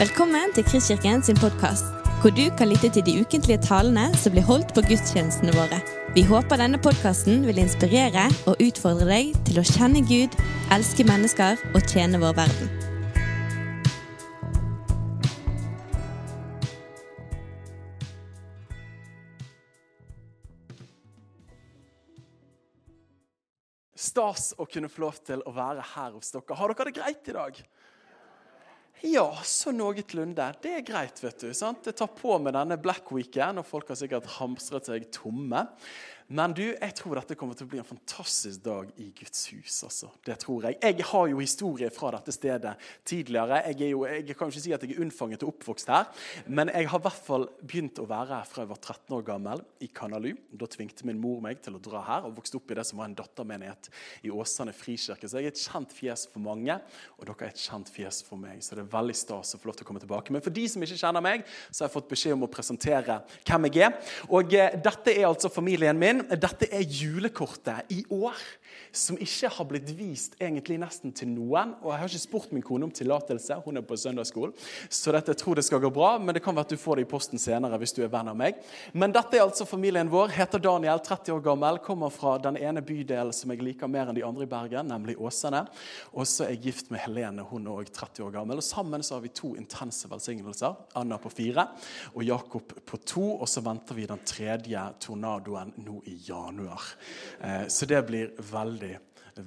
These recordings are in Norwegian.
Velkommen til Kristkirken sin podkast, hvor du kan lytte til de ukentlige talene som blir holdt på gudstjenestene våre. Vi håper denne podkasten vil inspirere og utfordre deg til å kjenne Gud, elske mennesker og tjene vår verden. Stas å kunne få lov til å være her hos dere. Har dere det greit i dag? Ja, så noenlunde. Det er greit, vet du. sant? Jeg tar på med denne Black Weekend, og folk har sikkert hamstret seg tomme. Men du, jeg tror dette kommer til å bli en fantastisk dag i Guds hus. altså. Det tror Jeg Jeg har jo historie fra dette stedet tidligere. Jeg, jo, jeg kan jo ikke si at jeg er unnfanget og oppvokst her, men jeg har i hvert fall begynt å være her fra jeg var 13 år gammel, i Kanalu. Da tvingte min mor meg til å dra her og vokste opp i det som var en dattermenighet i Åsane frikirke. Så jeg er et kjent fjes for mange, og dere er et kjent fjes for meg. Så det er veldig stas å få lov til å komme tilbake. Men for de som ikke kjenner meg, så har jeg fått beskjed om å presentere hvem jeg er. Og eh, dette er altså familien min. Dette er julekortet i år som ikke har blitt vist egentlig nesten til noen. Og Jeg har ikke spurt min kone om tillatelse, hun er på søndagsskolen, så dette jeg tror det skal gå bra. Men det kan være at du får det i posten senere hvis du er venn av meg. Men dette er altså familien vår. Heter Daniel, 30 år gammel, kommer fra den ene bydelen som jeg liker mer enn de andre i Bergen, nemlig Åsane. Og så er jeg gift med Helene, hun er òg 30 år gammel. Og sammen så har vi to intense velsignelser. Anna på fire og Jakob på to. Og så venter vi den tredje tornadoen nå i januar. Eh, så det blir veldig, veldig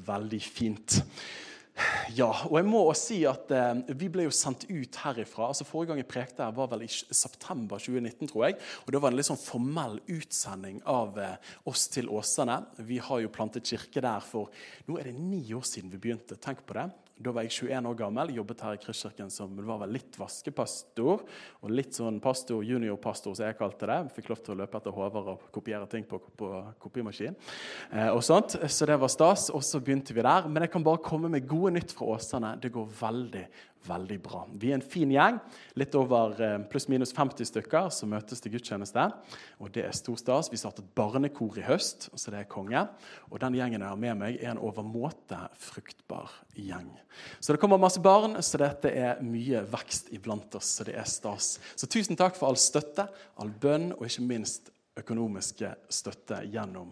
veldig fint. Ja, og jeg må også si at eh, Vi ble jo sendt ut herifra. altså Forrige gang jeg prekte her, var vel i september 2019, tror jeg. og Da var det en litt sånn formell utsending av eh, oss til Åsane. Vi har jo plantet kirke der for Nå er det ni år siden vi begynte. Tenk på det. Da var jeg 21 år gammel, jobbet her i Kristkirken som var vel litt vaskepastor. Og litt sånn pastor, juniorpastor, som jeg kalte det. Fikk lov til å løpe etter Håvard og kopiere ting på, på kopimaskin. Eh, og sånt. Så det var stas. Og så begynte vi der. Men jeg kan bare komme med gode nytt fra Åsane. Det går veldig, veldig bra. Vi er en fin gjeng. Litt over eh, pluss-minus 50 stykker som møtes til gudstjeneste. Og det er stor stas. Vi startet barnekor i høst, så det er konge. Og den gjengen jeg har med meg, er en overmåte fruktbar gjeng. Så det kommer masse barn, så dette er mye vekst iblant oss. Så det er stas. Så tusen takk for all støtte, all bønn og ikke minst økonomiske støtte gjennom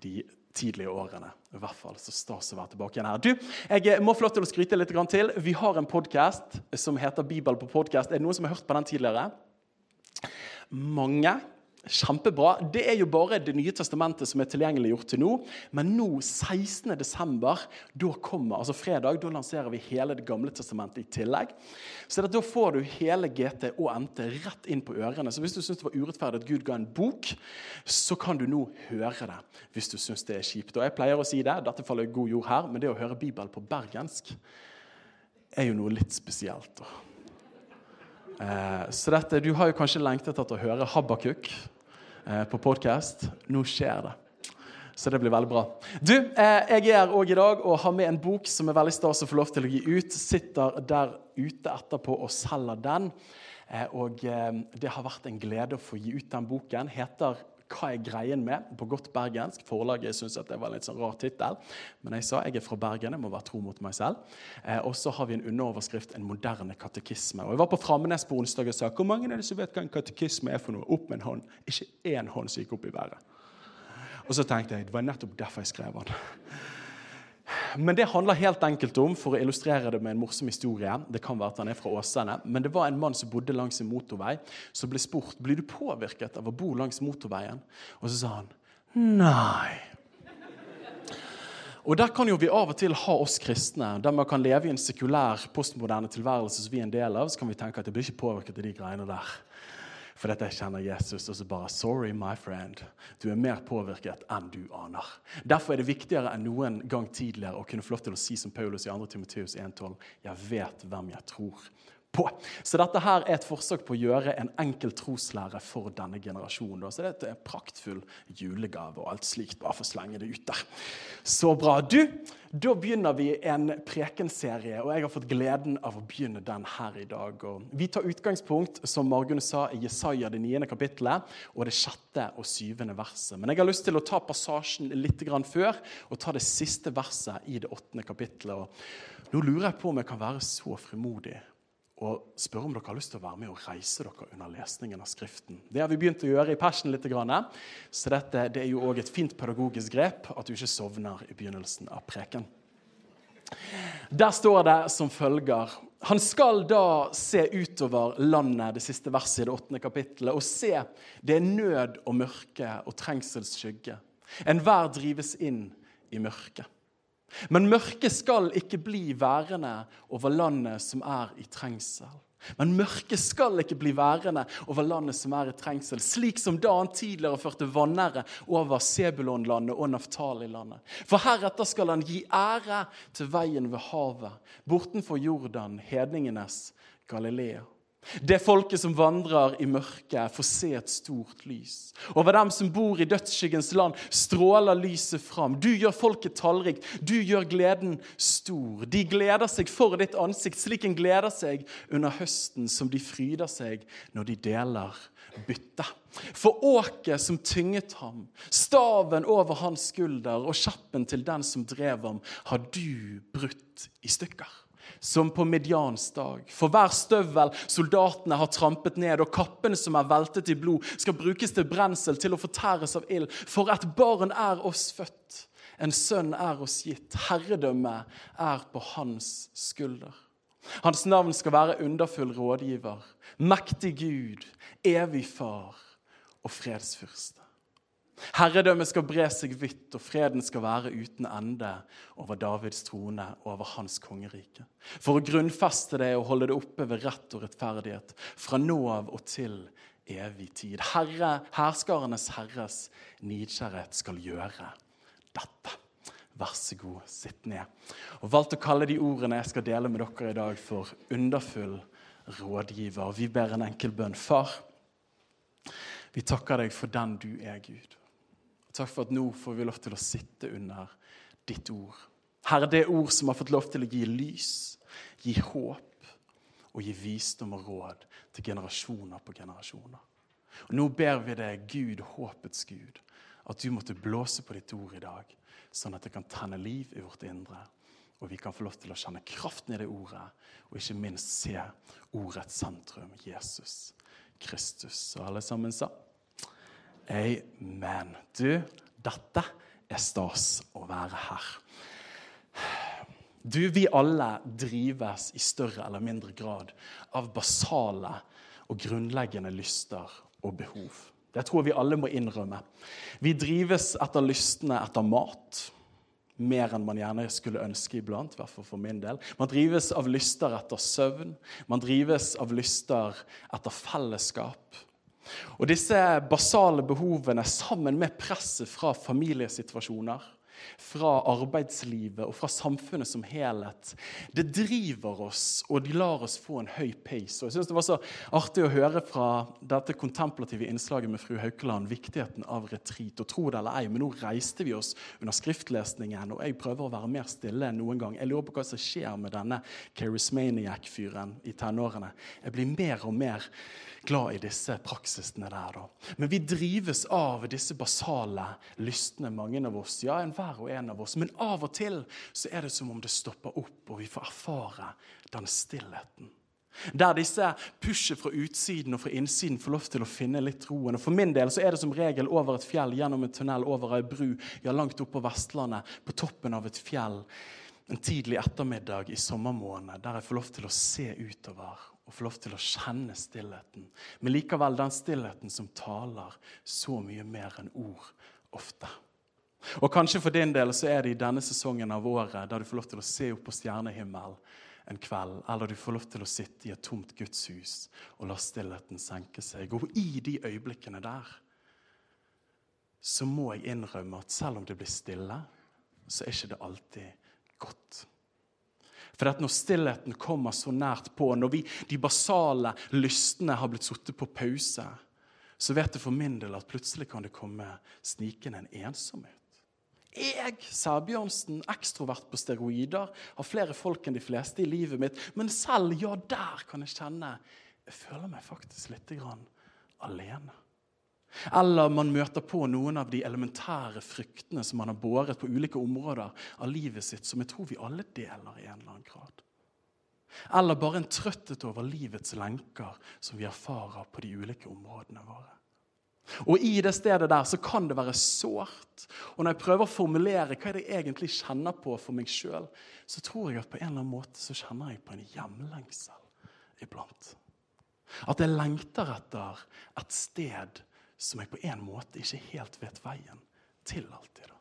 de tidlige årene. I hvert fall så stas å være tilbake igjen her. Du, Jeg må få lov til å skryte litt til. Vi har en podkast som heter Bibel på podkast. Er det noen som har hørt på den tidligere? Mange. Kjempebra. Det er jo bare Det nye testamentet som er tilgjengeliggjort til nå. Men nå, 16.12., da kommer, altså fredag, da lanserer vi hele Det gamle testamentet i tillegg. Så da får du hele GT og NT rett inn på ørene. Så hvis du syns det var urettferdig at Gud ga en bok, så kan du nå høre det. Hvis du syns det er kjipt. Og jeg pleier å si det, dette faller i god jord her, men det å høre Bibelen på bergensk er jo noe litt spesielt. da. Eh, så dette, Du har jo kanskje lengtet etter å høre Habakuk eh, på podkast. Nå skjer det. Så det blir veldig bra. Du, eh, Jeg er her òg i dag og har med en bok som er veldig stas å få lov til å gi ut. Sitter der ute etterpå og selger den. Og det har vært en glede å få gi ut den boken. Heter hva er greien med? På godt bergensk. Forlaget syntes at det var en litt sånn rar tittel. Men jeg sa jeg er fra Bergen, jeg må være tro mot meg selv. Eh, og så har vi en underoverskrift 'En moderne katekisme'. Og Jeg var på Framnes på onsdag og sa hvor mange er det som vet hva en katekisme er for noe? Opp med en hånd. Ikke én hånd som gikk opp i været. Og så tenkte jeg det var nettopp derfor jeg skrev den. Men det handler helt enkelt om for å illustrere det med en morsom historie. Det kan være at han er fra Åsane, men det var en mann som bodde langs en motorvei, som ble spurt blir du påvirket av å bo langs motorveien. Og så sa han nei. Og Der kan jo vi av og til ha oss kristne, der man kan leve i en sekulær, postmoderne tilværelse som vi er en del av. Så kan vi tenke at det blir ikke påvirket av de greiene der. For dette jeg kjenner Jesus, og så bare Sorry, my friend. Du er mer påvirket enn du aner. Derfor er det viktigere enn noen gang tidligere å kunne få lov til å si som Paulus i 2. Timoteus 1,12.: Jeg vet hvem jeg tror på. Så dette her er et forsøk på å gjøre en enkel troslære for denne generasjonen. Så det er en praktfull julegave og alt slikt, bare for å slenge det ut der. Så bra. Du, da begynner vi en prekenserie, og jeg har fått gleden av å begynne den her i dag. Og vi tar utgangspunkt, som Margunn sa, i Jesaja det niende kapittelet og det sjette og syvende verset. Men jeg har lyst til å ta passasjen litt før og ta det siste verset i det åttende kapittelet. Og nå lurer jeg på om jeg kan være så frimodig og spørre om dere har lyst til å være med og reise dere under lesningen av Skriften. Det har vi begynt å gjøre i persen litt. Så dette det er jo òg et fint pedagogisk grep at du ikke sovner i begynnelsen av preken. Der står det som følger Han skal da se utover landet, det siste verset i det åttende kapittelet, og se det er nød og mørke og trengselsskygge. Enhver drives inn i mørket. Men mørket skal ikke bli værende over landet som er i trengsel. Men mørket skal ikke bli værende over landet som er i trengsel, slik som da han tidligere førte vannære over Sebulonlandet og Naftali-landet. For heretter skal han gi ære til veien ved havet, bortenfor Jordan, hedningenes Galilea. Det folket som vandrer i mørket, får se et stort lys. Over dem som bor i dødsskyggens land, stråler lyset fram. Du gjør folket tallrikt, du gjør gleden stor. De gleder seg for ditt ansikt, slik en gleder seg under høsten, som de fryder seg når de deler bytte. For åket som tynget ham, staven over hans skulder og kjappen til den som drev ham, har du brutt i stykker som på Midians dag. For hver støvel soldatene har trampet ned, og kappene som er veltet i blod, skal brukes til brensel, til å fortæres av ild. For et barn er oss født, en sønn er oss gitt. Herredømmet er på hans skulder. Hans navn skal være underfull rådgiver, mektig Gud, evig far og fredsfyrste. Herredømmet skal bre seg vidt, og freden skal være uten ende over Davids trone og over hans kongerike. For å grunnfeste det og holde det oppe ved rett og rettferdighet, fra nå av og til evig tid. Herre, herskarenes herres nidkjærhet skal gjøre dette. Vær så god, sitt ned. Og valgt å kalle de ordene jeg skal dele med dere i dag, for underfull rådgiver. Vi ber en enkel bønn. Far, vi takker deg for den du er, Gud. Takk for at nå får vi lov til å sitte under ditt ord. Herre, det ord som har fått lov til å gi lys, gi håp og gi visdom og råd til generasjoner på generasjoner. Og Nå ber vi deg, Gud, håpets Gud, at du måtte blåse på ditt ord i dag, sånn at det kan tenne liv i vårt indre, og vi kan få lov til å kjenne kraften i det ordet, og ikke minst se ordets sentrum, Jesus Kristus. Og alle sammen sa Amen. Du, dette er stas å være her. Du, vi alle drives i større eller mindre grad av basale og grunnleggende lyster og behov. Det tror vi alle må innrømme. Vi drives etter lystene etter mat. Mer enn man gjerne skulle ønske iblant, i for min del. Man drives av lyster etter søvn. Man drives av lyster etter fellesskap. Og disse basale behovene sammen med presset fra familiesituasjoner, fra arbeidslivet og fra samfunnet som helhet, det driver oss, og de lar oss få en høy pace. Og jeg synes Det var så artig å høre fra dette kontemplative innslaget med fru Haukeland viktigheten av retreat. Og tro det eller ei, men nå reiste vi oss under skriftlesningen, og jeg prøver å være mer stille enn noen gang. Jeg lurer på hva som skjer med denne charismaniac-fyren i tenårene. Jeg blir mer og mer glad i disse praksisene der. da. Men vi drives av disse basale lystne, mange av oss. Ja, enhver og en av oss. Men av og til så er det som om det stopper opp, og vi får erfare den stillheten. Der disse pushet fra utsiden og fra innsiden får lov til å finne litt roen. Og For min del så er det som regel over et fjell, gjennom en tunnel, over ei bru, ja, langt oppe på Vestlandet, på toppen av et fjell. En tidlig ettermiddag i sommermåned der jeg får lov til å se utover og få lov til å kjenne stillheten. Men likevel den stillheten som taler så mye mer enn ord ofte. Og Kanskje for din del så er det i denne sesongen av året der du får lov til å se opp på stjernehimmel en kveld, eller du får lov til å sitte i et tomt gudshus og la stillheten senke seg. Og i de øyeblikkene der så må jeg innrømme at selv om det blir stille, så er ikke det alltid godt. For at når stillheten kommer så nært på, når vi, de basale lystene har blitt satt på pause, så vet jeg for min del at plutselig kan det komme snikende en ensomhet. Jeg, Sæbjørnsen, ekstrovert på steroider, har flere folk enn de fleste i livet mitt. Men selv, ja, der kan jeg kjenne Jeg føler meg faktisk litt alene. Eller man møter på noen av de elementære fryktene som man har båret på ulike områder av livet sitt, som jeg tror vi alle deler i en eller annen grad. Eller bare en trøtthet over livets lenker som vi erfarer på de ulike områdene våre. Og I det stedet der så kan det være sårt. Og Når jeg prøver å formulere hva er det jeg egentlig kjenner på for meg sjøl, så tror jeg at på en eller annen måte så kjenner jeg på en hjemlengsel iblant. At jeg lengter etter et sted som jeg på en måte ikke helt vet veien til alltid. da.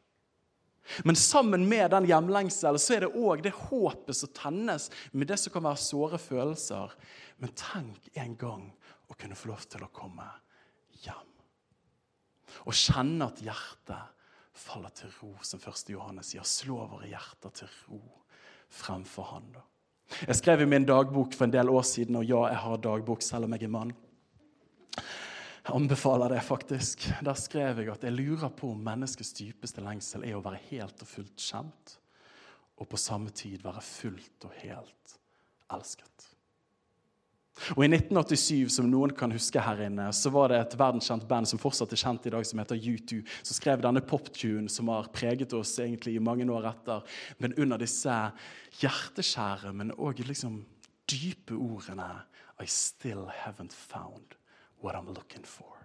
Men sammen med den hjemlengselen så er det òg det håpet som tennes med det som kan være såre følelser. Men tenk en gang å kunne få lov til å komme hjem. Og kjenne at hjertet faller til ro, som 1. Johannes sier. Slå våre hjerter til ro fremfor Han. da. Jeg skrev i min dagbok for en del år siden, og ja, jeg har dagbok selv om jeg er mann. Jeg anbefaler det faktisk. Der skrev jeg at jeg lurer på om menneskets dypeste lengsel er å være helt og fullt kjent, og på samme tid være fullt og helt elsket. Og I 1987, som noen kan huske her inne, så var det et verdenskjent band som fortsatt er kjent i dag, som heter U2, som skrev denne poptune som har preget oss egentlig i mange år etter. Men under disse hjerteskjære, men òg liksom dype ordene I still haven't found what I'm looking for.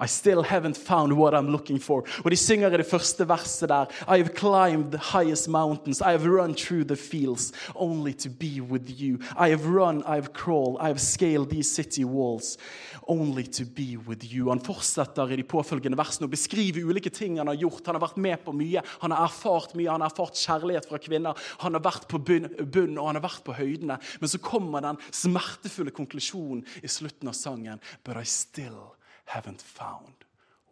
I still haven't found what I'm looking for. Og de synger i det første verset der I have climbed the highest mountains. I have run through the fields only to be with you. I have run, I have crawled, I have scaled these city walls only to be with you. Han fortsetter i de påfølgende versene å beskrive ulike ting han har gjort. Han har vært med på mye, han har erfart mye, han har erfart kjærlighet fra kvinner. Han har vært på bunn, og han har vært på høydene. Men så kommer den smertefulle konklusjonen i slutten av sangen. But I still haven't found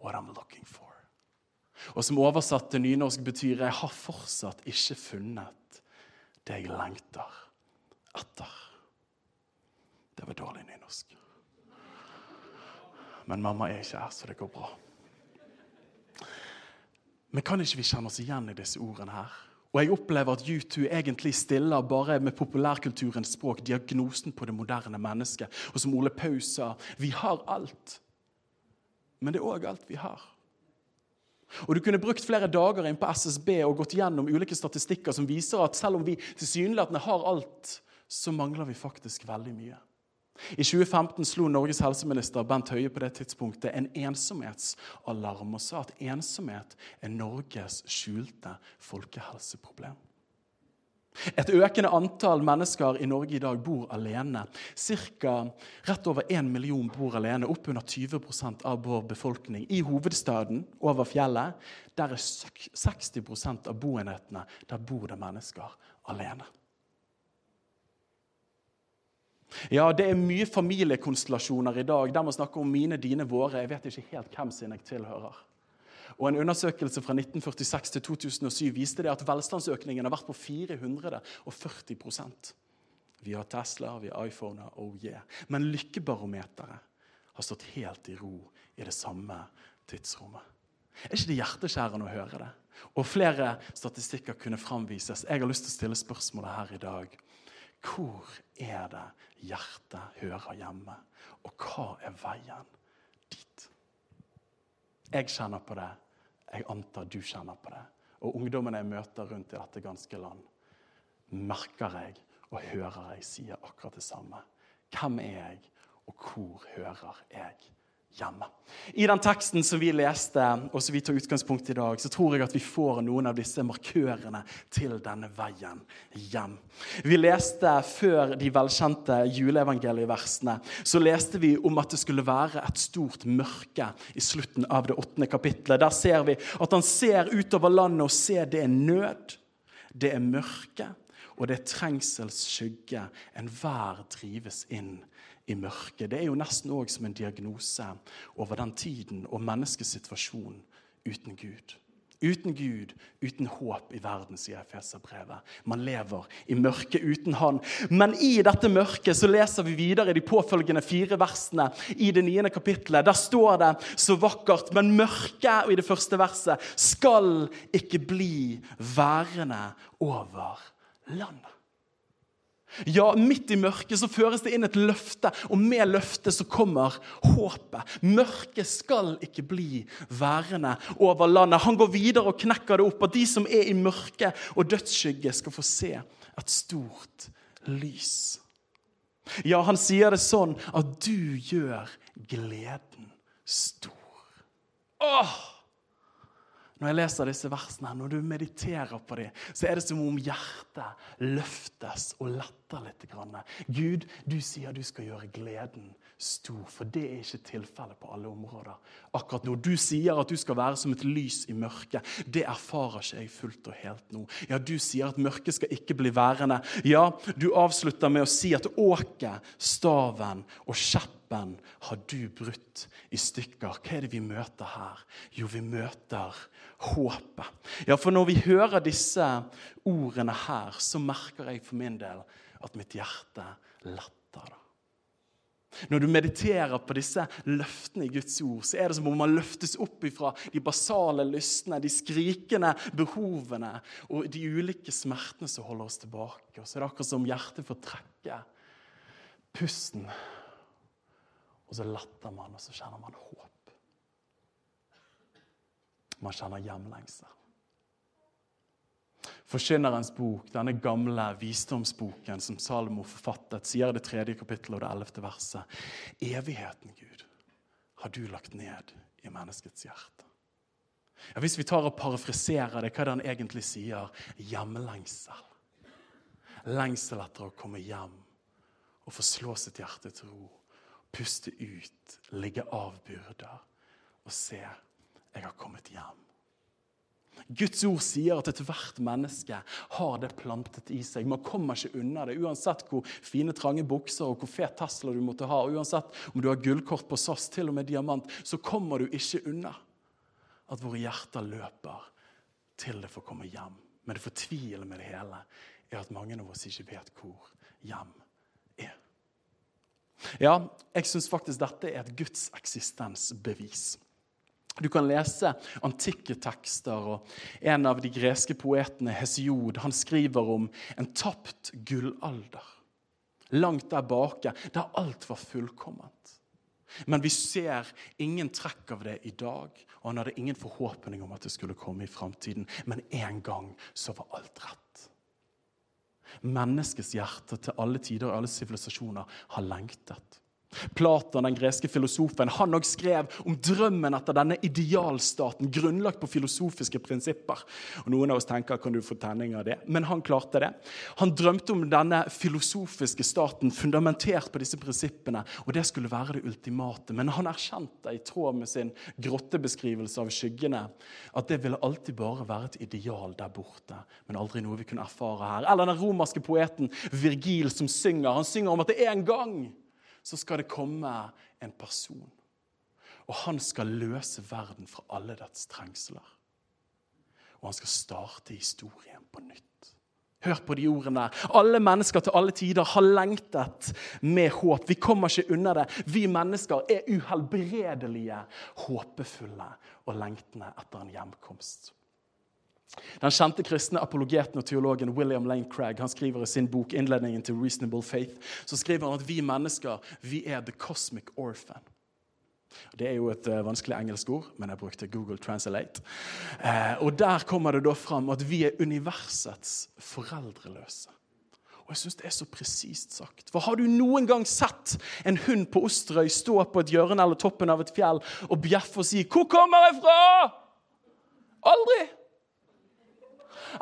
what I'm looking for. Og som oversatt til nynorsk betyr 'jeg har fortsatt ikke funnet det jeg lengter etter'. Det var dårlig nynorsk. Men mamma er ikke her, så det går bra. Men kan ikke vi kjenne oss igjen i disse ordene her? Og jeg opplever at U2 egentlig stiller bare med populærkulturens språk diagnosen på det moderne mennesket. Og som Ole Paus sa, vi har alt men det er òg alt vi har. Og Du kunne brukt flere dager inn på SSB og gått gjennom ulike statistikker som viser at selv om vi tilsynelatende har alt, så mangler vi faktisk veldig mye. I 2015 slo Norges helseminister Bent Høie på det tidspunktet en ensomhetsalarm og sa at ensomhet er Norges skjulte folkehelseproblem. Et økende antall mennesker i Norge i dag bor alene. Cirka rett over 1 million bor alene, oppunder 20% av vår befolkning. I hovedstaden, over fjellet, der er 60% av boenhetene der bor det mennesker alene. Ja, Det er mye familiekonstellasjoner i dag der man snakker om mine, dine, våre. Jeg vet ikke helt hvem sin jeg tilhører. Og En undersøkelse fra 1946 til 2007 viste det at velstandsøkningen har vært på 440% Vi har Tesla, vi har iPhone, oh yeah. Men lykkebarometeret har stått helt i ro i det samme tidsrommet. Er ikke det hjerteskjærende å høre det? Og flere statistikker kunne framvises. Jeg har lyst til å stille spørsmålet her i dag. Hvor er det hjertet hører hjemme, og hva er veien dit? Jeg kjenner på det jeg antar du kjenner på det. Og ungdommene jeg møter rundt i dette ganske land, merker jeg og hører jeg sier akkurat det samme. Hvem er jeg, og hvor hører jeg hjemme. I den teksten som vi leste, og som vi tar utgangspunkt i dag, så tror jeg at vi får noen av disse markørene til denne veien hjem. Vi leste før de velkjente juleevangelieversene så leste vi om at det skulle være et stort mørke i slutten av det åttende kapitlet. Der ser vi at han ser utover landet og ser det er nød, det er mørke, og det er trengsels skygge. Enhver drives inn i mørket. Det er jo nesten òg som en diagnose over den tiden og menneskets situasjon uten Gud. Uten Gud, uten håp i verden, sier Efeserbrevet. Man lever i mørket uten Han. Men i dette mørket så leser vi videre de påfølgende fire versene i det niende kapittelet. Der står det så vakkert, men mørket i det første verset skal ikke bli værende over landet. Ja, midt i mørket så føres det inn et løfte, og med løftet så kommer håpet. Mørket skal ikke bli værende over landet. Han går videre og knekker det opp, at de som er i mørket og dødsskygge, skal få se et stort lys. Ja, han sier det sånn at du gjør gleden stor. Åh! Når jeg leser disse versene, når du mediterer på dem, så er det som om hjertet løftes og letter litt. Gud, du sier du skal gjøre gleden stor, for det er ikke tilfellet på alle områder. Akkurat nå. Du sier at du skal være som et lys i mørket. Det erfarer ikke jeg fullt og helt nå. Ja, Du sier at mørket skal ikke bli værende. Ja, du avslutter med å si at åket, staven og kjeppen har du brutt i stykker. Hva er det vi møter her? Jo, vi møter håpet. Ja, for når vi hører disse ordene her, så merker jeg for min del at mitt hjerte letter. da. Når du mediterer på disse løftene i Guds ord, så er det som om man løftes opp ifra de basale lystne, de skrikende behovene og de ulike smertene som holder oss tilbake. Og så er det akkurat som hjertet får trekke pusten, og så letter man, og så kjenner man håp. Man kjenner hjemlengsel. Forkynnerens bok, denne gamle visdomsboken som Salomo forfattet, sier i det tredje kapittelet og det ellevte verset Evigheten, Gud, har du lagt ned i menneskets hjerte. Ja, hvis vi tar og parafriserer det, hva er det han egentlig sier? Hjemlengsel. Lengsel etter å komme hjem og få slå sitt hjerte til ro. Puste ut, ligge av byrder og se jeg har kommet hjem. Guds ord sier at ethvert menneske har det plantet i seg. Man kommer ikke unna det, uansett hvor fine, trange bukser og hvor fet Tesla du måtte ha. Uansett om du har gullkort på SAS, til og med diamant, så kommer du ikke unna at våre hjerter løper til det får komme hjem. Men det fortvilende med det hele er at mange av oss ikke vet hvor hjem er. Ja, jeg syns faktisk dette er et Guds eksistensbevis. Du kan lese antikke tekster. og En av de greske poetene, Hesiod, han skriver om en tapt gullalder. Langt der bake, der alt var fullkomment. Men vi ser ingen trekk av det i dag, og han hadde ingen forhåpning om at det skulle komme i framtiden. Men en gang så var alt rett. Menneskets hjerte til alle tider og alle sivilisasjoner har lengtet. Platon, den greske filosofen, han også skrev om drømmen etter denne idealstaten, grunnlagt på filosofiske prinsipper. Og Noen av oss tenker kan du få tenning av det, men han klarte det. Han drømte om denne filosofiske staten fundamentert på disse prinsippene, og det skulle være det ultimate. Men han erkjente, i tråd med sin grottebeskrivelse av skyggene, at det ville alltid bare være et ideal der borte, men aldri noe vi kunne erfare her. Eller den romerske poeten Virgil som synger. Han synger om at det er en gang så skal det komme en person. Og han skal løse verden fra alle dets trengsler. Og han skal starte historien på nytt. Hør på de ordene. Alle mennesker til alle tider har lengtet med håp. Vi kommer ikke unna det. Vi mennesker er uhelbredelige, håpefulle og lengtende etter en hjemkomst. Den kjente kristne apologeten og teologen William Lane Craig han skriver i sin bok 'Innledningen til Reasonable Faith' så skriver han at vi mennesker vi er the cosmic orphan. Det er jo et uh, vanskelig engelsk ord, men jeg brukte Google Translate. Uh, og Der kommer det da fram at vi er universets foreldreløse. Og jeg synes Det er så presist sagt. For Har du noen gang sett en hund på Osterøy stå på et hjørne eller toppen av et fjell og bjeffe og si 'Hvor kommer jeg fra?' Aldri!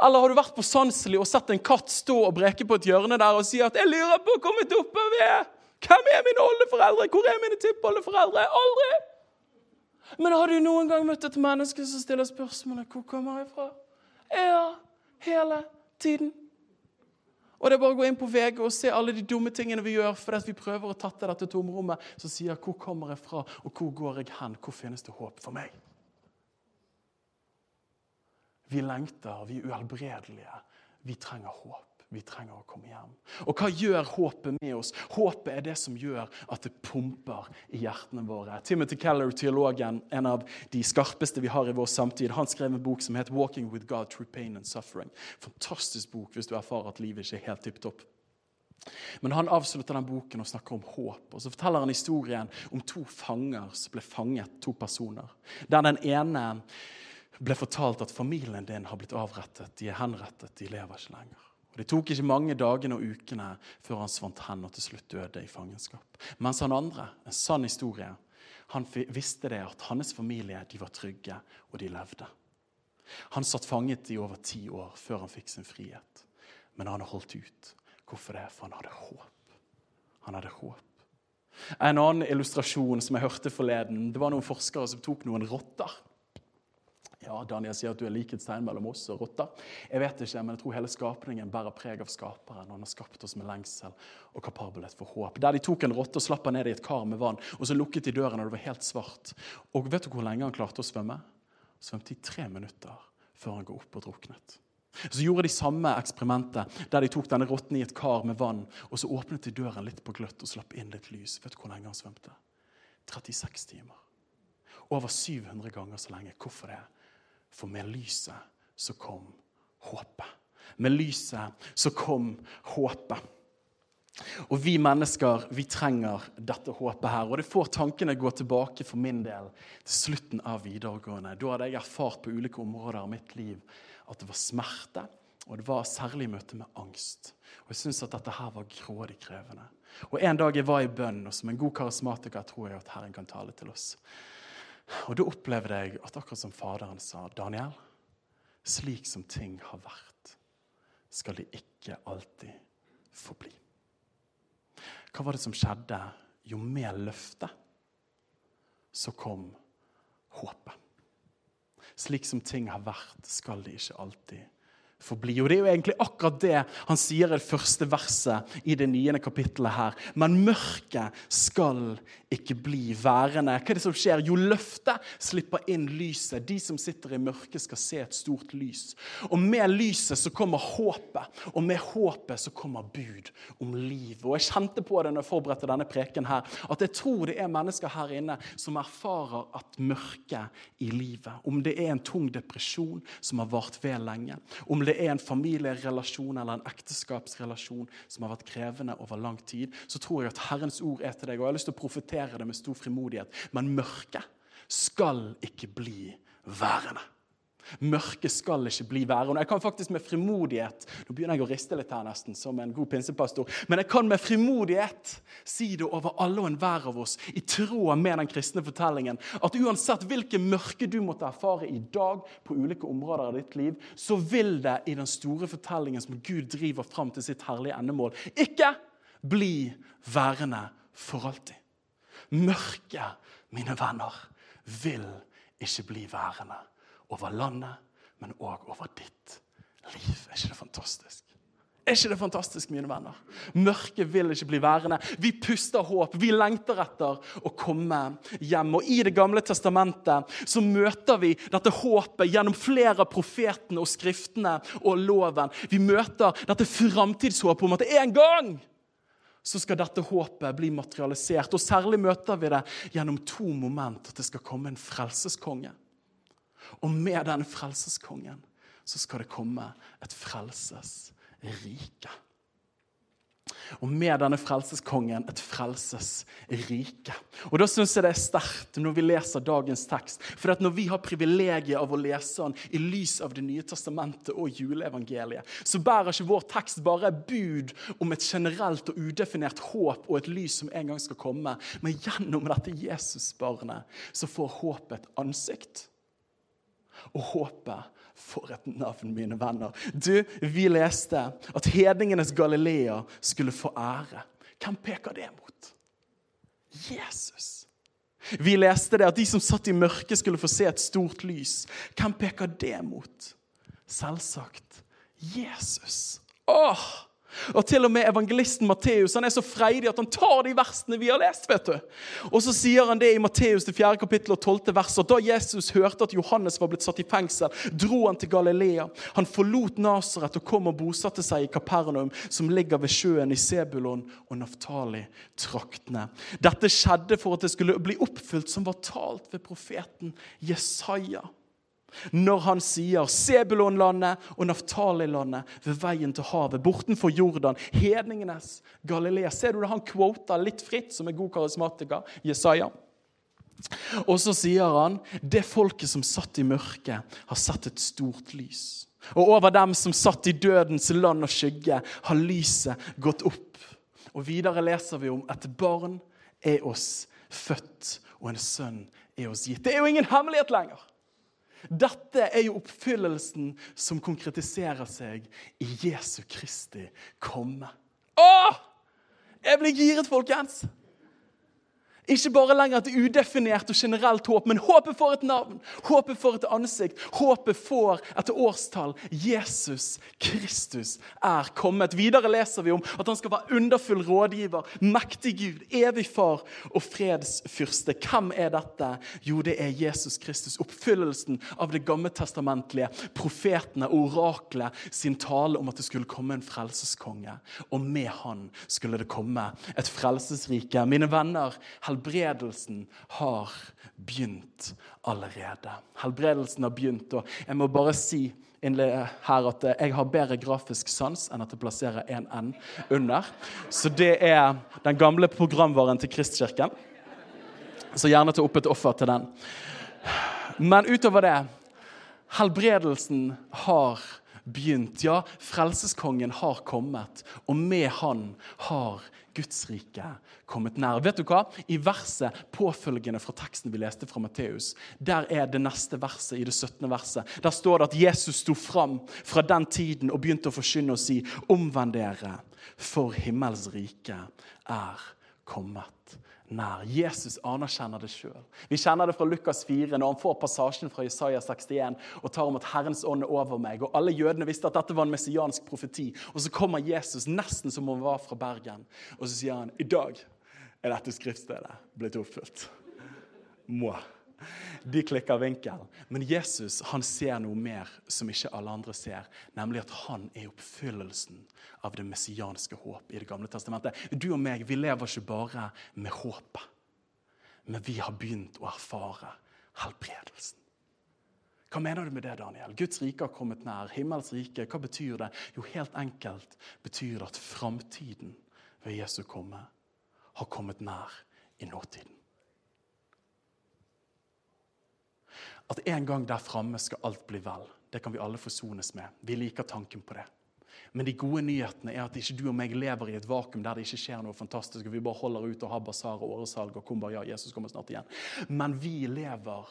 Eller har du vært på Sandsli og sett en katt stå og breke på et hjørne der og si at 'Jeg lurer på hvor mitt opphav er'. Hvem er mine oldeforeldre? Hvor er mine tippoldeforeldre? Aldri! Men har du noen gang møtt et menneske som stiller spørsmålet 'Hvor kommer jeg fra?' Ja, hele tiden. Og det er bare å gå inn på VG og se alle de dumme tingene vi gjør fordi vi prøver å tatte dette tomrommet som sier 'Hvor kommer jeg fra, og hvor går jeg hen? Hvor finnes det håp for meg?' Vi lengter, vi er uhelbredelige. Vi trenger håp. Vi trenger å komme hjem. Og hva gjør håpet med oss? Håpet er det som gjør at det pumper i hjertene våre. Timothy Keller, teologen, en av de skarpeste vi har i vår samtid, han skrev en bok som het 'Walking with God through Pain and Suffering'. Fantastisk bok hvis du erfarer at livet ikke er helt tipp topp. Men han avslutter den boken og snakker om håp. Og Så forteller han historien om to fanger som ble fanget, to personer. Der den ene ble fortalt at familien din har blitt avrettet, de er henrettet, de lever ikke lenger. Og Det tok ikke mange dagene og ukene før han svant hen og til slutt døde i fangenskap. Mens han andre, en sann historie, han visste det at hans familie de var trygge, og de levde. Han satt fanget i over ti år før han fikk sin frihet. Men han har holdt ut. Hvorfor det? For han hadde håp. Han hadde håp. En annen illustrasjon som jeg hørte forleden, det var noen forskere som tok noen rotter. Ja, Daniel sier at du er likhetstegn mellom oss og rotter. Jeg vet ikke, men jeg tror hele skapningen bærer preg av skaperen. og Han har skapt oss med lengsel og kapabelhet for håp. Der De tok en rotte og slapp han ned i et kar med vann, og så lukket de døren, og det var helt svart. Og vet du hvor lenge han klarte å svømme? Han svømte i tre minutter før han går opp og druknet. Så gjorde de samme eksperimentet der de tok denne rotten i et kar med vann, og så åpnet de døren litt på gløtt og slapp inn litt lys. Vet du hvor lenge han svømte? 36 timer. Over 700 ganger så lenge. Hvorfor det? For med lyset så kom håpet. Med lyset så kom håpet. Og vi mennesker vi trenger dette håpet her. Og det får tankene gå tilbake for min del til slutten av videregående. Da hadde jeg erfart på ulike områder av mitt liv at det var smerte, og det var særlig i møte med angst. Og jeg syns at dette her var grådig krevende. Og En dag jeg var i bønn, og som en god karismatiker tror jeg at Herren kan tale til oss. Og da opplevde jeg at akkurat som Faderen sa, Daniel, slik som ting har vært, skal de ikke alltid forbli. Hva var det som skjedde? Jo, mer løftet så kom håpet. Slik som ting har vært, skal de ikke alltid forbli. Og Det er jo egentlig akkurat det han sier i det første verset i det niende kapittelet her. Men mørket skal ikke bli værende. Hva er det som skjer? Jo, løftet slipper inn lyset. De som sitter i mørket, skal se et stort lys. Og med lyset så kommer håpet, og med håpet så kommer bud om liv. Og jeg kjente på det når jeg forberedte denne preken her, at jeg tror det er mennesker her inne som erfarer at mørket i livet, om det er en tung depresjon som har vart ved lenge, om det er en familierelasjon eller en ekteskapsrelasjon som har vært krevende over lang tid, så tror jeg at Herrens ord er til deg. Og jeg har lyst til å profetere det med stor frimodighet. Men mørket skal ikke bli værende. Mørket skal ikke bli værende. Jeg kan faktisk med frimodighet Nå begynner jeg å riste litt her nesten, som en god pinsepastor. Men jeg kan med frimodighet si det over alle og enhver av oss, i tråd med den kristne fortellingen, at uansett hvilke mørke du måtte erfare i dag på ulike områder av ditt liv, så vil det i den store fortellingen som Gud driver fram til sitt herlige endemål, ikke bli værende for alltid. Mørket, mine venner, vil ikke bli værende over landet, men òg over ditt liv. Er ikke det fantastisk? Er ikke det fantastisk, mine venner? Mørket vil ikke bli værende. Vi puster håp. Vi lengter etter å komme hjem. Og I Det gamle testamentet så møter vi dette håpet gjennom flere av profetene og skriftene og loven. Vi møter dette framtidshåpet om at en gang så skal dette håpet bli materialisert. Og Særlig møter vi det gjennom to moment. At det skal komme en frelseskonge og med den frelseskongen så skal det komme et frelsesrike. Og med denne frelseskongen et frelsesrike. Og Da syns jeg det er sterkt når vi leser dagens tekst. For at når vi har privilegiet av å lese den i lys av Det nye testamentet og juleevangeliet, så bærer ikke vår tekst bare bud om et generelt og udefinert håp og et lys som en gang skal komme, men gjennom dette Jesusbarnet så får håpet et ansikt og håpet for et navn, mine venner. Du, Vi leste at hedningenes Galilea skulle få ære. Hvem peker det mot? Jesus. Vi leste det at de som satt i mørket, skulle få se et stort lys. Hvem peker det mot? Selvsagt Jesus. Åh! Og til og med evangelisten Matteus han er så freidig at han tar de versene vi har lest. vet du. Og så sier han det i Matteus 4. kapittel og 12. vers. Da Jesus hørte at Johannes var blitt satt i fengsel, dro han til Galilea. Han forlot Nasaret og kom og bosatte seg i Kapernaum, som ligger ved sjøen i Sebulon og Naftali-traktene. Dette skjedde for at det skulle bli oppfylt som var talt ved profeten Jesaja når han sier Sebulonlandet og Naftali-landet ved veien til havet, bortenfor Jordan, hedningenes Galilea. Ser du det? Han quoter litt fritt, som en god karismatiker, Jesaja. Og så sier han det folket som satt i mørket, har sett et stort lys. Og over dem som satt i dødens land og skygge, har lyset gått opp. Og videre leser vi om at barn er oss født, og en sønn er oss gitt. Det er jo ingen hemmelighet lenger. Dette er jo oppfyllelsen som konkretiserer seg i Jesu Kristi komme. Åh! Jeg blir giret, folkens! Ikke bare lenger et udefinert og generelt håp, men håpet får et navn, håpet får et ansikt. Håpet får et årstall. Jesus Kristus er kommet. Videre leser vi om at han skal være underfull rådgiver, mektig Gud, evig far og fredsfyrste. Hvem er dette? Jo, det er Jesus Kristus. Oppfyllelsen av det gammeltestamentlige, profetene og oraklet sin tale om at det skulle komme en frelseskonge. Og med han skulle det komme et frelsesrike. Mine venner, helbredelsen har begynt allerede. Helbredelsen har begynt, og jeg må bare si her at jeg har bedre grafisk sans enn at jeg plasserer en N under. Så det er den gamle programvaren til Kristkirken. Så gjerne ta opp et offer til den. Men utover det helbredelsen har begynt. Ja, frelseskongen har kommet, og med han har Guds rike kommet nær. Vet du hva? I verset påfølgende fra teksten vi leste fra Matteus, der er det neste verset i det 17. verset. Der står det at Jesus sto fram fra den tiden og begynte å forkynne og si:" Omvend dere, for himmels rike er kommet nær. Jesus anerkjenner det sjøl. Vi kjenner det fra Lukas 4, når han får passasjen fra Isaiah 61 og tar om at Herrens ånd er over meg. Og Alle jødene visste at dette var en messiansk profeti. Og Så kommer Jesus nesten som om han var fra Bergen, og så sier han i dag er dette skriftstedet blitt oppfylt. Må. De klikker vinkel. Men Jesus han ser noe mer som ikke alle andre ser, nemlig at han er oppfyllelsen av det messianske håp i Det gamle testamentet. Du og meg vi lever ikke bare med håpet, men vi har begynt å erfare helbredelsen. Hva mener du med det, Daniel? Guds rike har kommet nær. Himmels rike, hva betyr det? Jo, helt enkelt betyr det at framtiden ved Jesu komme har kommet nær i nåtiden. At en gang der framme skal alt bli vel. Det kan vi alle forsones med. Vi liker tanken på det. Men de gode nyhetene er at ikke du og meg lever i et vakuum der det ikke skjer noe fantastisk, og vi bare holder ut og har basar og åresalg og kommer, ja, Jesus kommer snart igjen. Men vi lever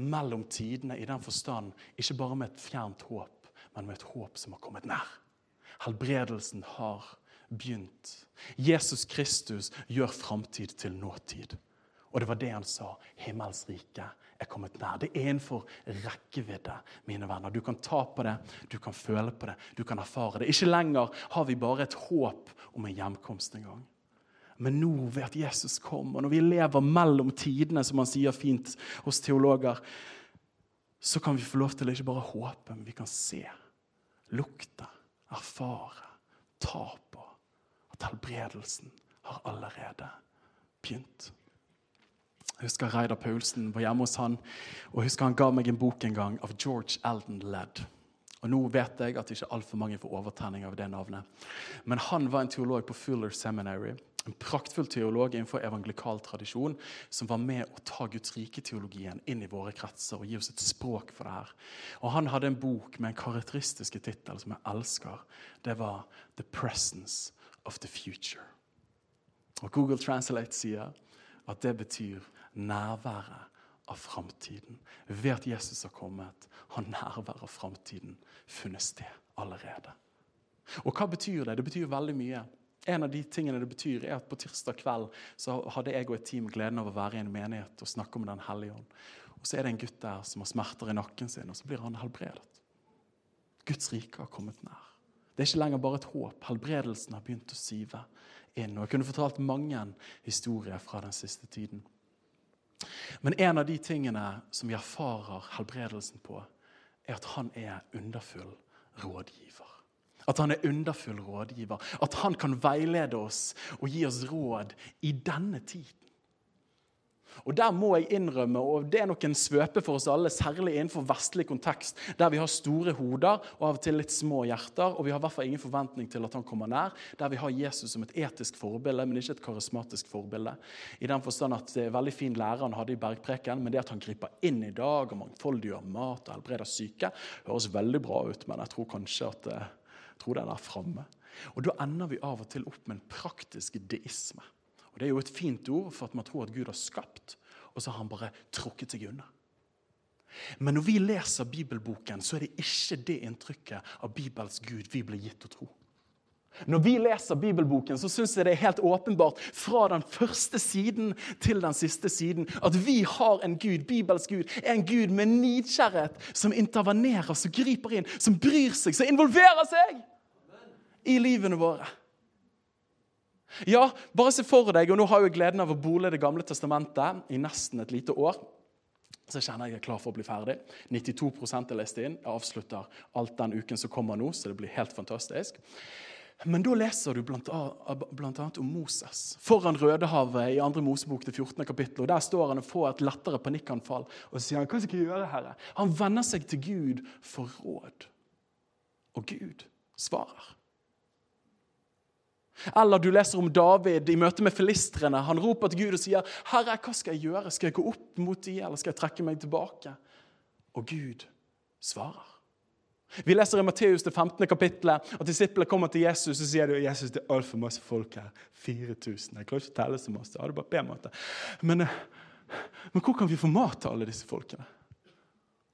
mellom tidene i den forstand ikke bare med et fjernt håp, men med et håp som har kommet nær. Helbredelsen har begynt. Jesus Kristus gjør framtid til nåtid. Og det var det han sa. Himmels rike er kommet nær. Det er innenfor rekkevidde, mine venner. Du kan ta på det, du kan føle på det, du kan erfare det. Ikke lenger har vi bare et håp om en hjemkomst en gang. Men nå ved at Jesus kom, og når vi lever mellom tidene, som han sier fint hos teologer, så kan vi få lov til ikke bare håpe, men vi kan se, lukte, erfare, ta på at helbredelsen har allerede begynt. Jeg husker Reidar Paulsen var hjemme hos han, og jeg husker han ga meg en bok en gang av George Eldon Ledd. Og Nå vet jeg at ikke altfor mange får overtenning av det navnet. Men han var en teolog på Fuller Seminary. En praktfull teolog innenfor evangelikal tradisjon som var med å ta Guds rike-teologien inn i våre kretser og gi oss et språk for det her. Og Han hadde en bok med en karakteristisk tittel som jeg elsker. Det var 'The Presence of the Future'. Og Google Translate sier at det betyr nærværet av framtiden. Ved at Jesus har kommet, har nærværet av framtiden funnet sted allerede. Og hva betyr det? Det betyr veldig mye. En av de tingene det betyr er at På tirsdag kveld så hadde jeg og et team gleden av å være i en menighet og snakke om Den hellige ånd. Og Så er det en gutt der som har smerter i nakken sin, og så blir han helbredet. Guds rike har kommet nær. Det er ikke lenger bare et håp. Helbredelsen har begynt å sive inn. Og Jeg kunne fortalt mange historier fra den siste tiden. Men en av de tingene som vi erfarer helbredelsen på, er at han er underfull rådgiver. At han er underfull rådgiver. At han kan veilede oss og gi oss råd i denne tiden. Og der må jeg innrømme, og det er nok en svøpe for oss alle, særlig innenfor vestlig kontekst, der vi har store hoder og av og til litt små hjerter, og vi har i hvert fall ingen forventning til at han kommer nær, der vi har Jesus som et etisk forbilde, men ikke et karismatisk forbilde. I den forstand at det er veldig fin lærer han hadde i Bergpreken, men det at han griper inn i dag og mangfoldiggjør mat og helbreder syke, høres veldig bra ut, men jeg tror kanskje at eh, jeg tror det er der framme. Og da ender vi av og til opp med en praktisk deisme. Og Det er jo et fint ord for at man tror at Gud har skapt, og så har han bare trukket seg unna. Men når vi leser bibelboken, så er det ikke det inntrykket av Bibels Gud vi blir gitt å tro. Når vi leser bibelboken, så syns jeg det er helt åpenbart fra den første siden til den siste siden at vi har en Gud, Bibels Gud, en Gud med nidkjærhet, som intervenerer, som griper inn, som bryr seg, som involverer seg i livene våre. Ja, bare se for deg, og nå har jeg gleden av å bole Det gamle testamentet i nesten et lite år. Så kjenner jeg jeg er klar for å bli ferdig. 92 er lest inn. Jeg avslutter alt den uken som kommer nå, så det blir helt fantastisk. Men da leser du bl.a. om Moses foran Rødehavet i 2. Mosebok til 14. kapittel. og Der står han og får et lettere panikkanfall. Og så sier han, hva skal jeg gjøre, herre? Han vender seg til Gud for råd. Og Gud svarer. Eller du leser om David i møte med filistrene. Han roper til Gud og sier, 'Herre, hva skal jeg gjøre? Skal jeg gå opp mot dem, eller skal jeg trekke meg tilbake?' Og Gud svarer. Vi leser i Matteus det 15. kapittelet at disiplene kommer til Jesus og sier Jesus, det er altfor masse folk her. 4000. Jeg klarer ikke å telle så masse. Det er bare B-måte. Men, men hvor kan vi få mat til alle disse folkene?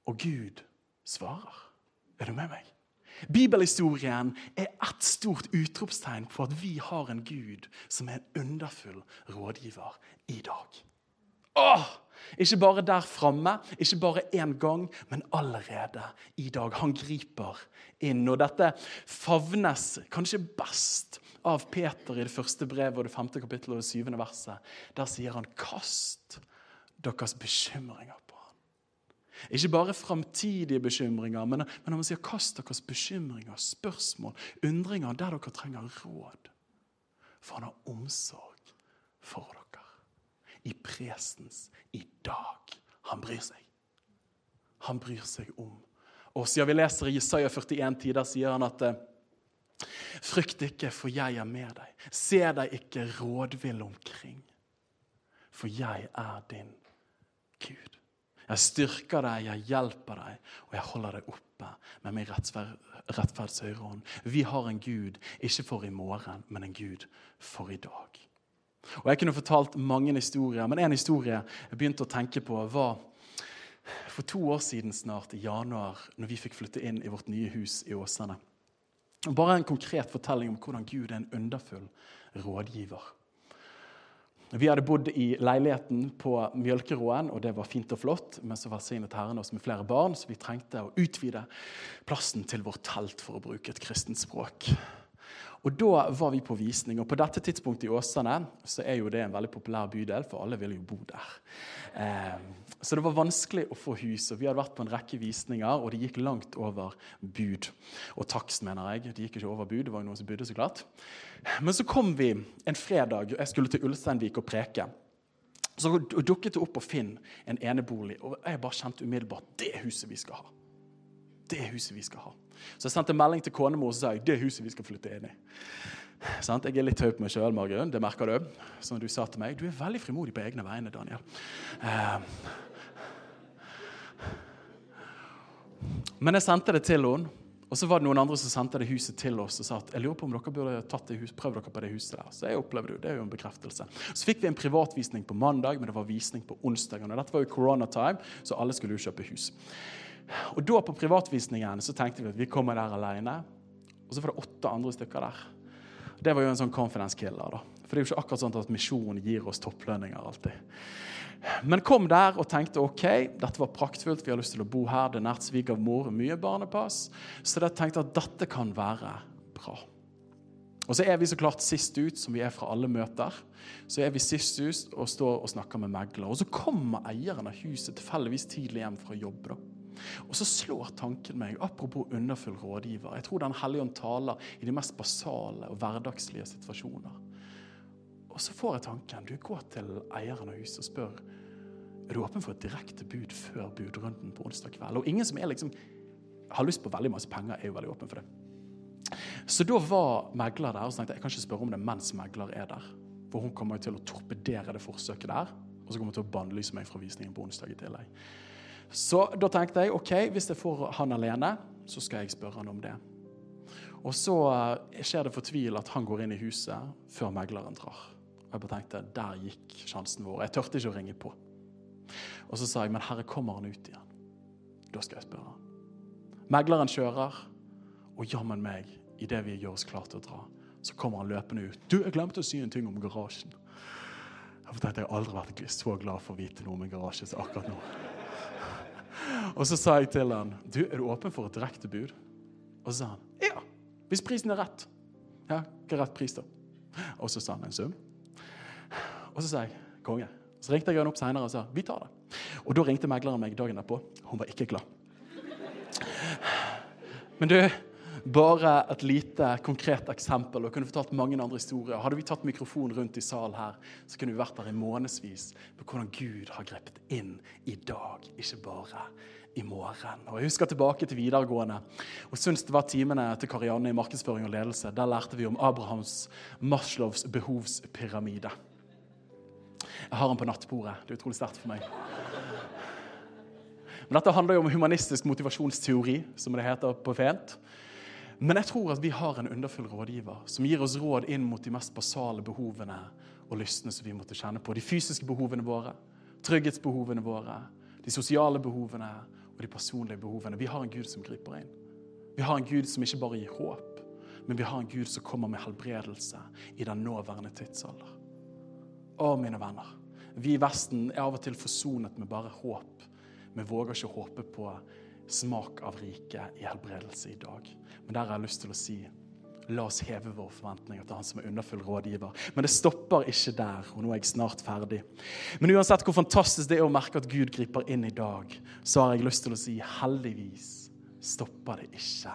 Og Gud svarer. Er du med meg? Bibelhistorien er ett stort utropstegn på at vi har en Gud som er en underfull rådgiver i dag. Åh! Ikke bare der framme, ikke bare én gang, men allerede i dag. Han griper inn. Og dette favnes kanskje best av Peter i det første brevet og det femte kapittelet og det syvende verset. Der sier han 'kast deres bekymringer ikke bare framtidige bekymringer, men, men han sier kast deres bekymringer, spørsmål, undringer der dere trenger råd. For han har omsorg for dere. I presens i dag. Han bryr seg. Han bryr seg om Og Siden vi leser i Jesaja 41, tider, sier han at Frykt ikke, for jeg er med deg. Se deg ikke rådvill omkring, for jeg er din Gud. Jeg styrker deg, jeg hjelper deg, og jeg holder deg oppe med min rettferds høyre hånd. Vi har en Gud, ikke for i morgen, men en Gud for i dag. Og Jeg kunne fortalt mange historier, men en historie jeg begynte å tenke på, var for to år siden snart, i januar, når vi fikk flytte inn i vårt nye hus i Åsane. Bare en konkret fortelling om hvordan Gud er en underfull rådgiver. Vi hadde bodd i leiligheten på Mjølkeråen, og det var fint og flott. Men så velsignet Herren oss med flere barn, så vi trengte å utvide plassen til vårt telt, for å bruke et kristent språk. Og Da var vi på visning. og På dette tidspunktet i Åsane så er jo det en veldig populær bydel, for alle vil jo bo der. Eh, så det var vanskelig å få hus. og Vi hadde vært på en rekke visninger, og det gikk langt over bud. Og takst, mener jeg. Det gikk ikke over bud, det var jo noen som budde, så klart. Men så kom vi en fredag, og jeg skulle til Ulsteinvik og preke. Så dukket det opp på Finn en enebolig, og jeg bare kjente umiddelbart det huset vi skal ha. Det huset vi skal ha. Så jeg sendte melding til konemor og sa det er huset vi skal flytte inn i. Sant? Jeg er litt høy på meg sjøl, Margunn. Det merker du. Som du sa til meg. Du er veldig frimodig på egne vegne, Daniel. Uh, men jeg sendte det til henne. Og så var det noen andre som sendte det huset til oss og sa at jeg lurer på om dere burde tatt det hus, prøv dere på det huset der. Så jeg opplevde det. Det er jo en bekreftelse. Så fikk vi en privatvisning på mandag, men det var visning på onsdag. Og dette var jo koronatime, så alle skulle jo kjøpe hus. Og da på privatvisningen så tenkte vi at vi kommer der alene. Og så var det åtte andre stykker der. Det var jo en sånn confidence killer. da. For det er jo ikke akkurat sånn at misjonen gir oss topplønninger alltid. Men kom der og tenkte ok, dette var praktfullt, vi har lyst til å bo her. Det er nært svigermor, mye barnepass. Så jeg tenkte at dette kan være bra. Og så er vi så klart sist ut, som vi er fra alle møter. Så er vi sist ut og står og snakker med megler. Og så kommer eieren av huset tilfeldigvis tidlig hjem fra jobb. da. Og så slår tanken meg, apropos underfull rådgiver Jeg tror Den hellige ånd taler i de mest basale og hverdagslige situasjoner. Og så får jeg tanken du går til eieren av huset og spør er du åpen for et direkte bud før budrunden på onsdag kveld. Og ingen som er liksom, har lyst på veldig masse penger, er jo veldig åpen for det. Så da var megler der, og så tenkte jeg kan ikke spørre om det mens megler er der. For hun kommer jo til å torpedere det forsøket der, og så kommer hun til å bannlyse meg fra visningen på onsdag i tillegg. Så da tenkte jeg ok, hvis jeg får han alene, så skal jeg spørre han om det. Og så eh, skjer det for tvil at han går inn i huset før megleren drar. Og jeg bare tenkte, Der gikk sjansen vår. Jeg tørte ikke å ringe på. Og så sa jeg, men herre, kommer han ut igjen? Da skal jeg spørre han. Megleren kjører, og jammen meg, idet vi gjør oss klar til å dra, så kommer han løpende ut. 'Du, jeg glemte å si en ting om garasjen.' Jeg tenkte, jeg aldri vært så glad for å vite noe om en garasje som akkurat nå. Og så sa jeg til han, 'Du, er du åpen for et direkte bud?' Og så sa han, 'Ja, hvis prisen er rett.' Ja, hva er rett pris, da? Og så sa han en sum. Og så sa jeg, 'Konge.' Så ringte jeg han opp senere og sa, 'Vi tar det.' Og da ringte megleren meg dagen derpå. Hun var ikke glad. Men du, bare et lite konkret eksempel. og kunne fortalt mange andre historier. Hadde vi tatt mikrofonen rundt i salen her, så kunne vi vært der i månedsvis på hvordan Gud har grepet inn i dag, ikke bare i morgen. Og Jeg husker tilbake til videregående. og synes det var timene til Karianne i markedsføring og ledelse. Der lærte vi om Abrahams Maslows behovspyramide. Jeg har den på nattbordet. Det er utrolig sterkt for meg. Men Dette handler jo om humanistisk motivasjonsteori, som det heter på fint. Men jeg tror at vi har en underfull rådgiver som gir oss råd inn mot de mest basale behovene og lystene som vi måtte kjenne på. De fysiske behovene våre, trygghetsbehovene våre, de sosiale behovene og de personlige behovene. Vi har en Gud som griper inn. Vi har en Gud som ikke bare gir håp, men vi har en Gud som kommer med helbredelse i den nåværende tidsalder. Å, mine venner. Vi i Vesten er av og til forsonet med bare håp vi våger ikke håpe på smak av riket i helbredelse i dag. Men der har jeg lyst til å si La oss heve våre forventninger til han som er underfull rådgiver. Men det stopper ikke der, og nå er jeg snart ferdig. Men uansett hvor fantastisk det er å merke at Gud griper inn i dag, så har jeg lyst til å si heldigvis stopper det ikke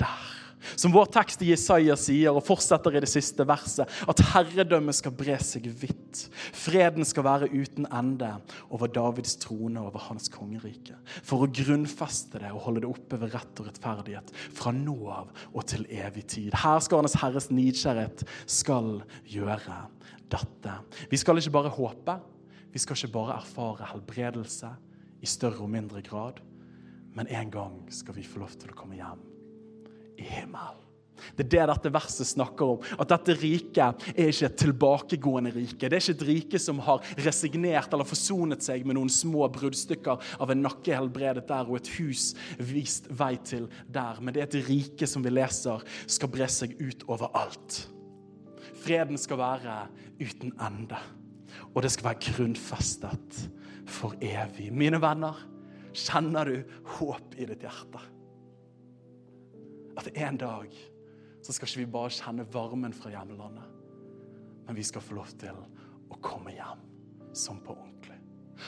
der. Som vår tekst i Jesaja sier, og fortsetter i det siste verset, at herredømmet skal bre seg vidt. Freden skal være uten ende over Davids trone og over hans kongerike. For å grunnfeste det og holde det oppe ved rett og rettferdighet fra nå av og til evig tid. Herskarenes Herres nidkjærhet skal gjøre dette. Vi skal ikke bare håpe, vi skal ikke bare erfare helbredelse i større og mindre grad, men en gang skal vi få lov til å komme hjem i himmelen. Det er det dette verset snakker om. At dette riket er ikke et tilbakegående rike. Det er ikke et rike som har resignert eller forsonet seg med noen små bruddstykker av en nakke helbredet der og et hus vist vei til der. Men det er et rike som vi leser skal bre seg ut overalt. Freden skal være uten ende. Og det skal være grunnfestet for evig. Mine venner, kjenner du håp i ditt hjerte? At en dag så skal ikke vi bare kjenne varmen fra hjemlandet, men vi skal få lov til å komme hjem som på ordentlig.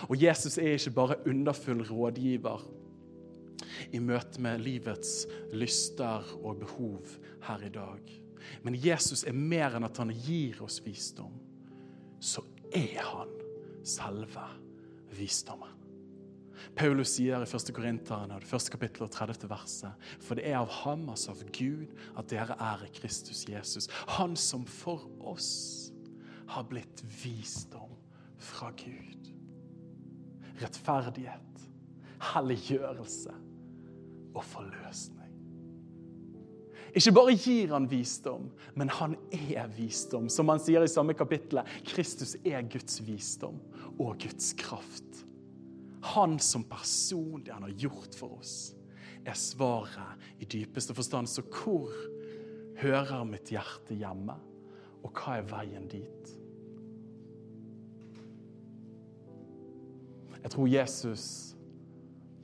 Og Jesus er ikke bare underfull rådgiver i møte med livets lyster og behov her i dag. Men Jesus er mer enn at han gir oss visdom. Så er han selve visdommen. Paulus sier i 1. Korinterne, det første kapittelet og 30. verset, for det er av ham, altså av Gud, at dere er i Kristus Jesus. Han som for oss har blitt visdom fra Gud. Rettferdighet, helliggjørelse og forløsning. Ikke bare gir han visdom, men han er visdom. Som han sier i samme kapittel, Kristus er Guds visdom og Guds kraft. Han som person, det han har gjort for oss, er svaret i dypeste forstand. Så hvor hører mitt hjerte hjemme, og hva er veien dit? Jeg tror Jesus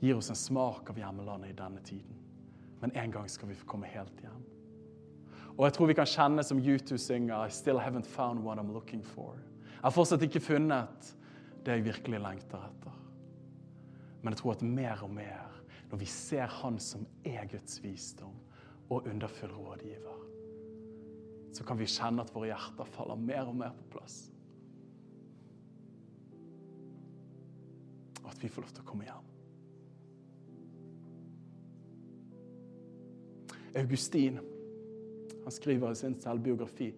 gir oss en smak av hjemmelandet i denne tiden. Men en gang skal vi få komme helt hjem. Og jeg tror vi kan kjenne som U2 synger I still haven't found what I'm looking for. Jeg har fortsatt ikke funnet det jeg virkelig lengter etter. Men jeg tror at mer og mer, når vi ser Han som er Guds visdom og underfull rådgiver, så kan vi kjenne at våre hjerter faller mer og mer på plass. Og at vi får lov til å komme hjem. Augustin han skriver i sin selvbiografi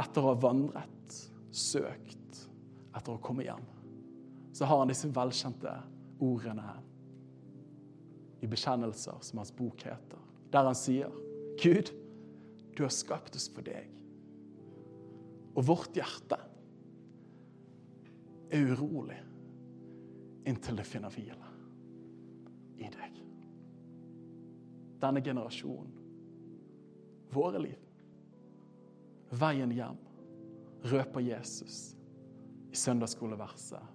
etter å ha vandret, søkt, etter å komme hjem, så har han disse velkjente ordene i bekjennelser, som hans bok heter, der han sier Gud, du har skapt oss for deg. Og vårt hjerte er urolig inntil det finner hvile i deg. Denne generasjonen, våre liv, veien hjem, røper Jesus i søndagsskoleverset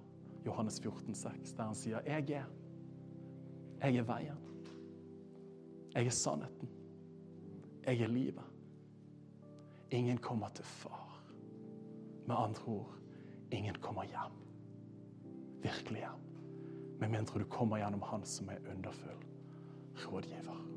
Johannes 14, 6, der han sier, 'Jeg er. Jeg er veien. Jeg er sannheten. Jeg er livet.' Ingen kommer til far. Med andre ord ingen kommer hjem. Virkelig hjem. Med mindre du kommer gjennom Han som er underfull rådgiver.